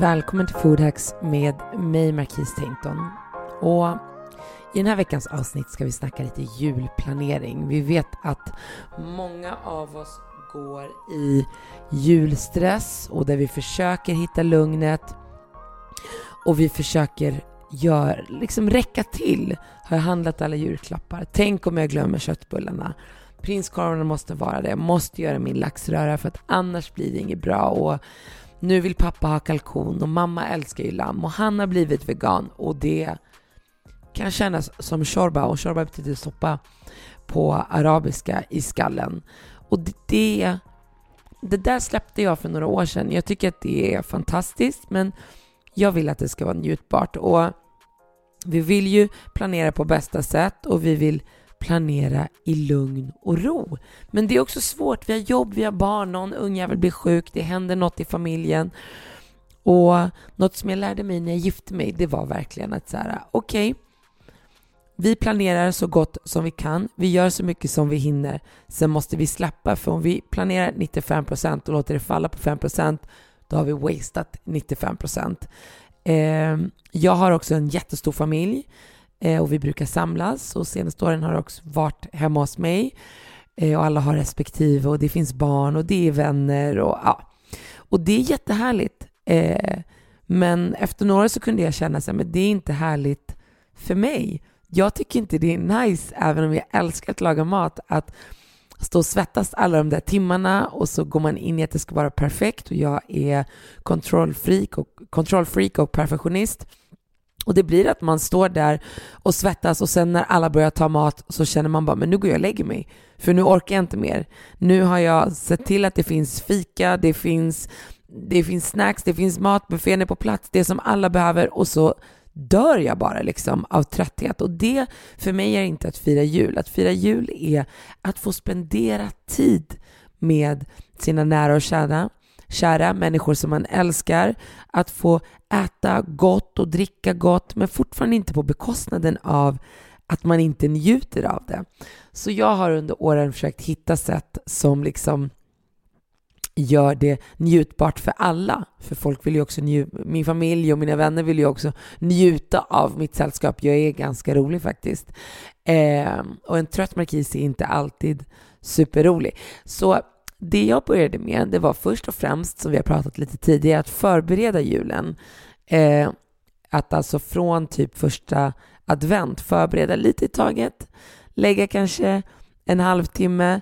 Välkommen till Foodhacks med mig, Marquis Tainton. Och i den här veckans avsnitt ska vi snacka lite julplanering. Vi vet att många av oss går i julstress och där vi försöker hitta lugnet och vi försöker gör, liksom räcka till. Har jag handlat alla julklappar? Tänk om jag glömmer köttbullarna? Prinskorvarna måste vara det. Jag måste göra min laxröra för att annars blir det inget bra. Och nu vill pappa ha kalkon och mamma älskar ju lamm och han har blivit vegan och det kan kännas som shorba och shorba betyder soppa på arabiska i skallen. Och det, det där släppte jag för några år sedan. Jag tycker att det är fantastiskt men jag vill att det ska vara njutbart och vi vill ju planera på bästa sätt och vi vill planera i lugn och ro. Men det är också svårt. Vi har jobb, vi har barn, någon ungjävel blir sjuk, det händer något i familjen. Och något som jag lärde mig när jag gifte mig, det var verkligen att så här, okej, okay, vi planerar så gott som vi kan. Vi gör så mycket som vi hinner. Sen måste vi släppa, för om vi planerar 95% och låter det falla på 5% då har vi wasted 95 Eh, jag har också en jättestor familj eh, Eh, och vi brukar samlas och senaste åren har det också varit hemma hos mig eh, och alla har respektive och det finns barn och det är vänner och ja. Och det är jättehärligt. Eh, men efter några så kunde jag känna att det är inte härligt för mig. Jag tycker inte det är nice, även om jag älskar att laga mat, att stå och svettas alla de där timmarna och så går man in i att det ska vara perfekt och jag är kontrollfreak och, kontrollfreak och perfektionist. Och det blir att man står där och svettas och sen när alla börjar ta mat så känner man bara, men nu går jag och lägger mig. För nu orkar jag inte mer. Nu har jag sett till att det finns fika, det finns, det finns snacks, det finns mat, buffén är på plats, det som alla behöver och så dör jag bara liksom av trötthet. Och det för mig är inte att fira jul. Att fira jul är att få spendera tid med sina nära och kära, kära människor som man älskar, att få äta gott och dricka gott, men fortfarande inte på bekostnaden av att man inte njuter av det. Så jag har under åren försökt hitta sätt som liksom gör det njutbart för alla. För folk vill ju också njuta, min familj och mina vänner vill ju också njuta av mitt sällskap. Jag är ganska rolig faktiskt. Eh, och en trött markis är inte alltid superrolig. Så det jag började med, det var först och främst, som vi har pratat lite tidigare, att förbereda julen. Eh, att alltså från typ första advent förbereda lite i taget, lägga kanske en halvtimme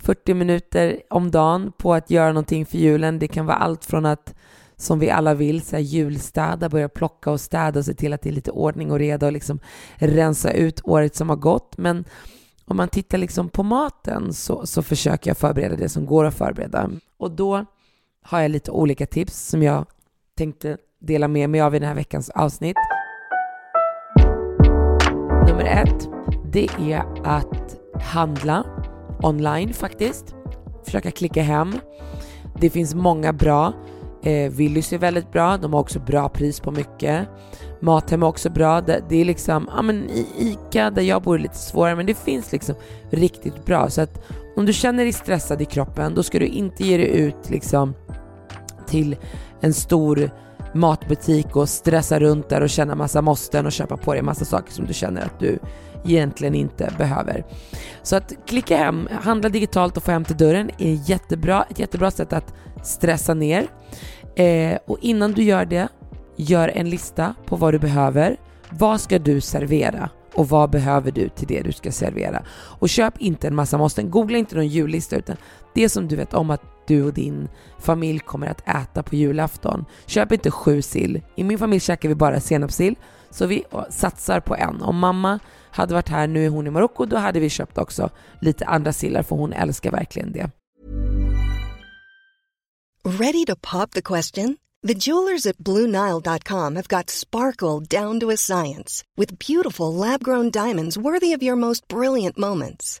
40 minuter om dagen på att göra någonting för julen. Det kan vara allt från att, som vi alla vill, så här julstäda, börja plocka och städa och se till att det är lite ordning och reda och liksom rensa ut året som har gått. Men om man tittar liksom på maten så, så försöker jag förbereda det som går att förbereda. Och då har jag lite olika tips som jag tänkte dela med mig av i den här veckans avsnitt. Nummer ett, det är att handla online faktiskt. Försöka klicka hem. Det finns många bra. Eh, Willys är väldigt bra, de har också bra pris på mycket. Mathem är också bra. Det, det är liksom, ja men i ICA där jag bor är lite svårare men det finns liksom riktigt bra. Så att om du känner dig stressad i kroppen då ska du inte ge dig ut liksom till en stor matbutik och stressa runt där och känna massa måsten och köpa på dig massa saker som du känner att du egentligen inte behöver. Så att klicka hem, handla digitalt och få hem till dörren är jättebra, ett jättebra sätt att stressa ner. Eh, och innan du gör det, gör en lista på vad du behöver. Vad ska du servera? och vad behöver du till det du ska servera. Och köp inte en massa måsten. Googla inte någon jullista utan det som du vet om att du och din familj kommer att äta på julafton. Köp inte sju sill. I min familj käkar vi bara senapssill så vi satsar på en. Om mamma hade varit här, nu är hon i Marocko, då hade vi köpt också lite andra sillar för hon älskar verkligen det. Ready to pop the question? The jewelers at BlueNile.com have got sparkle down to a science with beautiful lab-grown diamonds worthy of your most brilliant moments.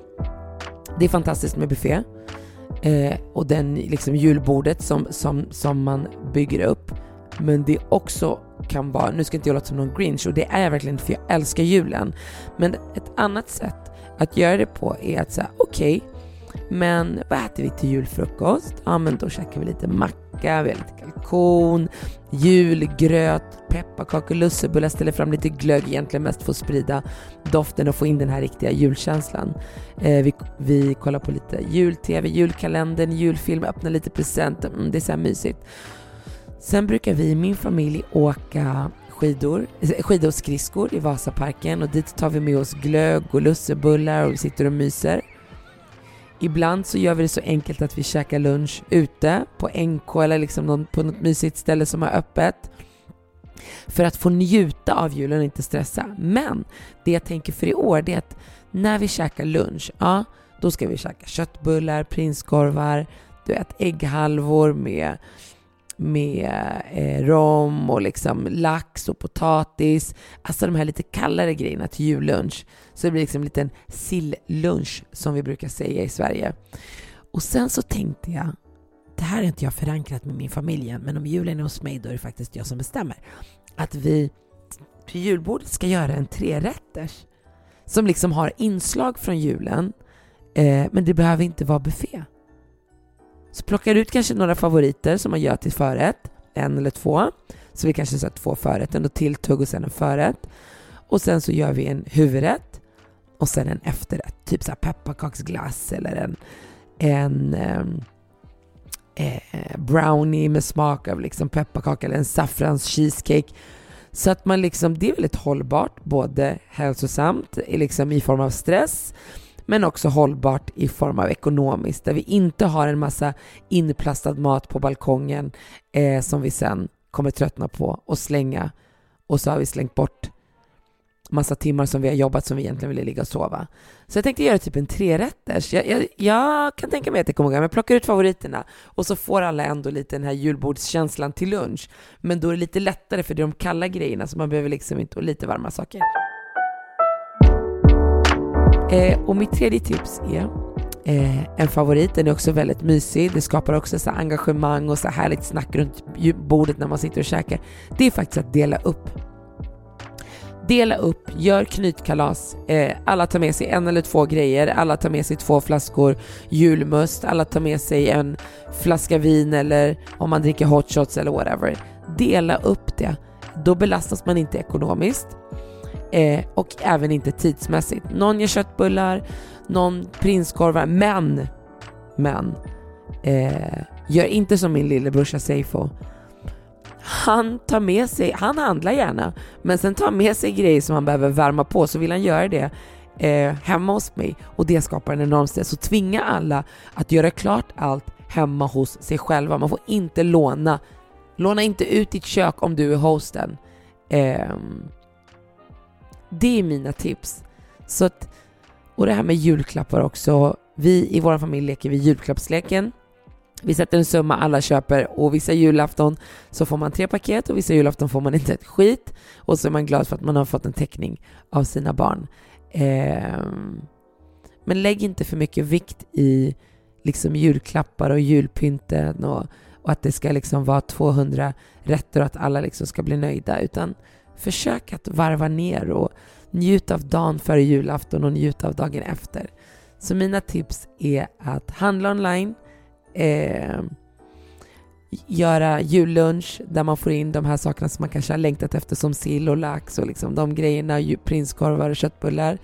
det är fantastiskt med buffé eh, och den liksom julbordet som, som, som man bygger upp. Men det också kan vara, nu ska inte jag låta som någon grinch och det är jag verkligen inte för jag älskar julen. Men ett annat sätt att göra det på är att säga okej, okay, men vad äter vi till julfrukost? Ja, men då käkar vi lite macka, vi har lite kalkon, julgröt, pepparkakor, lussebullar, ställer fram lite glögg, egentligen mest för att sprida doften och få in den här riktiga julkänslan. Eh, vi, vi kollar på lite jul-tv, julkalendern, julfilm, öppnar lite presenter, mm, det är så här mysigt. Sen brukar vi i min familj åka skidor, eh, skidor och skridskor i Vasaparken och dit tar vi med oss glögg och lussebullar och vi sitter och myser. Ibland så gör vi det så enkelt att vi käkar lunch ute på NK eller liksom någon, på något mysigt ställe som har öppet. För att få njuta av julen och inte stressa. Men det jag tänker för i år det är att när vi käkar lunch, ja, då ska vi käka köttbullar, prinskorvar, du vet ägghalvor med med eh, rom och liksom lax och potatis. Alltså de här lite kallare grejerna till jullunch. Så det blir liksom en liten sillunch som vi brukar säga i Sverige. Och sen så tänkte jag, det här är inte jag förankrat med min familj än men om julen är hos mig då är det faktiskt jag som bestämmer. Att vi till julbordet ska göra en trerätters som liksom har inslag från julen eh, men det behöver inte vara buffé. Så plockar ut kanske några favoriter som man gör till förrätt, en eller två. Så vi kanske sätter två förrätter, och tilltugg och sen en förrätt. Och sen så gör vi en huvudrätt och sen en efterrätt, typ så här pepparkaksglass eller en, en ehm, eh, brownie med smak av liksom pepparkaka eller en saffrans cheesecake. Så att man liksom, det är väldigt hållbart, både hälsosamt liksom i form av stress men också hållbart i form av ekonomiskt, där vi inte har en massa inplastad mat på balkongen eh, som vi sen kommer tröttna på och slänga och så har vi slängt bort massa timmar som vi har jobbat som vi egentligen ville ligga och sova. Så jag tänkte göra typ en trerätters. Jag, jag, jag kan tänka mig att det kommer gå, men plockar ut favoriterna och så får alla ändå lite den här julbordskänslan till lunch. Men då är det lite lättare för det är de kalla grejerna så man behöver liksom inte, och lite varma saker. Eh, och mitt tredje tips är eh, en favorit, den är också väldigt mysig, det skapar också så engagemang och så härligt snack runt bordet när man sitter och käkar. Det är faktiskt att dela upp. Dela upp, gör knytkalas, eh, alla tar med sig en eller två grejer, alla tar med sig två flaskor julmust, alla tar med sig en flaska vin eller om man dricker hot shots eller whatever. Dela upp det, då belastas man inte ekonomiskt eh, och även inte tidsmässigt. Någon gör köttbullar, någon prinskorvar, men, men, eh, gör inte som min lillebrorsa Seifo. Han tar med sig, han handlar gärna, men sen tar han med sig grejer som han behöver värma på, så vill han göra det eh, hemma hos mig och det skapar en enorm stress. Så tvinga alla att göra klart allt hemma hos sig själva. Man får inte låna, låna inte ut ditt kök om du är hosten. Eh, det är mina tips. Så att, och det här med julklappar också. Vi i vår familj leker vi julklappsleken. Vi sätter en summa alla köper och vissa julafton så får man tre paket och vissa julafton får man inte ett skit och så är man glad för att man har fått en teckning av sina barn. Eh, Men lägg inte för mycket vikt i liksom julklappar och julpynten och, och att det ska liksom vara 200 rätter och att alla liksom ska bli nöjda, utan försök att varva ner och njut av dagen före julafton och njut av dagen efter. Så mina tips är att handla online, eh, göra jullunch där man får in de här sakerna som man kanske har längtat efter som sill och lax och liksom de grejerna, prinskorvar och köttbullar.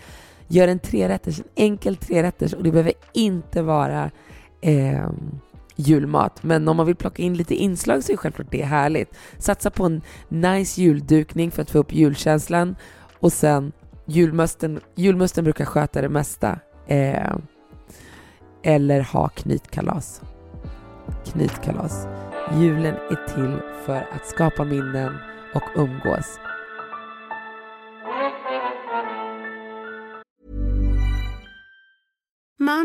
Gör en trerätters, en enkel trerätters och det behöver inte vara eh, julmat. Men om man vill plocka in lite inslag så är självklart det härligt. Satsa på en nice juldukning för att få upp julkänslan och sen julmusten, julmusten brukar sköta det mesta. Eh, eller ha knytkalas. Knytkalas. Julen är till för att skapa minnen och umgås.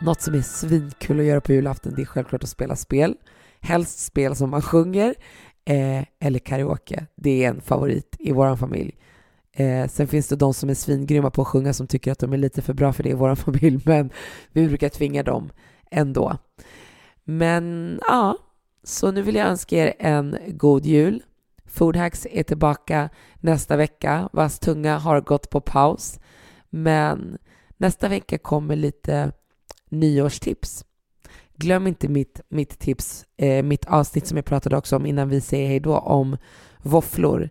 Något som är svinkul att göra på julafton det är självklart att spela spel. Helst spel som man sjunger eh, eller karaoke. Det är en favorit i vår familj. Eh, sen finns det de som är svingrymma på att sjunga som tycker att de är lite för bra för det i vår familj, men vi brukar tvinga dem ändå. Men ja, så nu vill jag önska er en god jul. Foodhacks är tillbaka nästa vecka, vars tunga har gått på paus. Men nästa vecka kommer lite nyårstips. Glöm inte mitt, mitt tips, eh, mitt avsnitt som jag pratade också om innan vi säger hej då, om våfflor.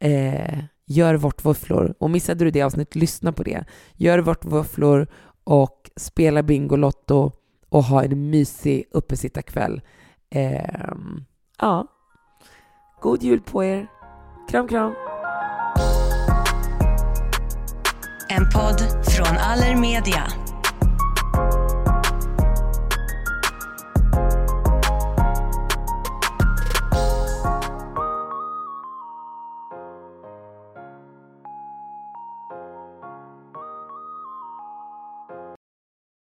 Eh, gör vårtvåfflor. Och missade du det avsnittet, lyssna på det. Gör vårt våfflor och spela Bingolotto och ha en mysig uppesittarkväll. Eh, ja, god jul på er. Kram, kram. En podd från Allermedia.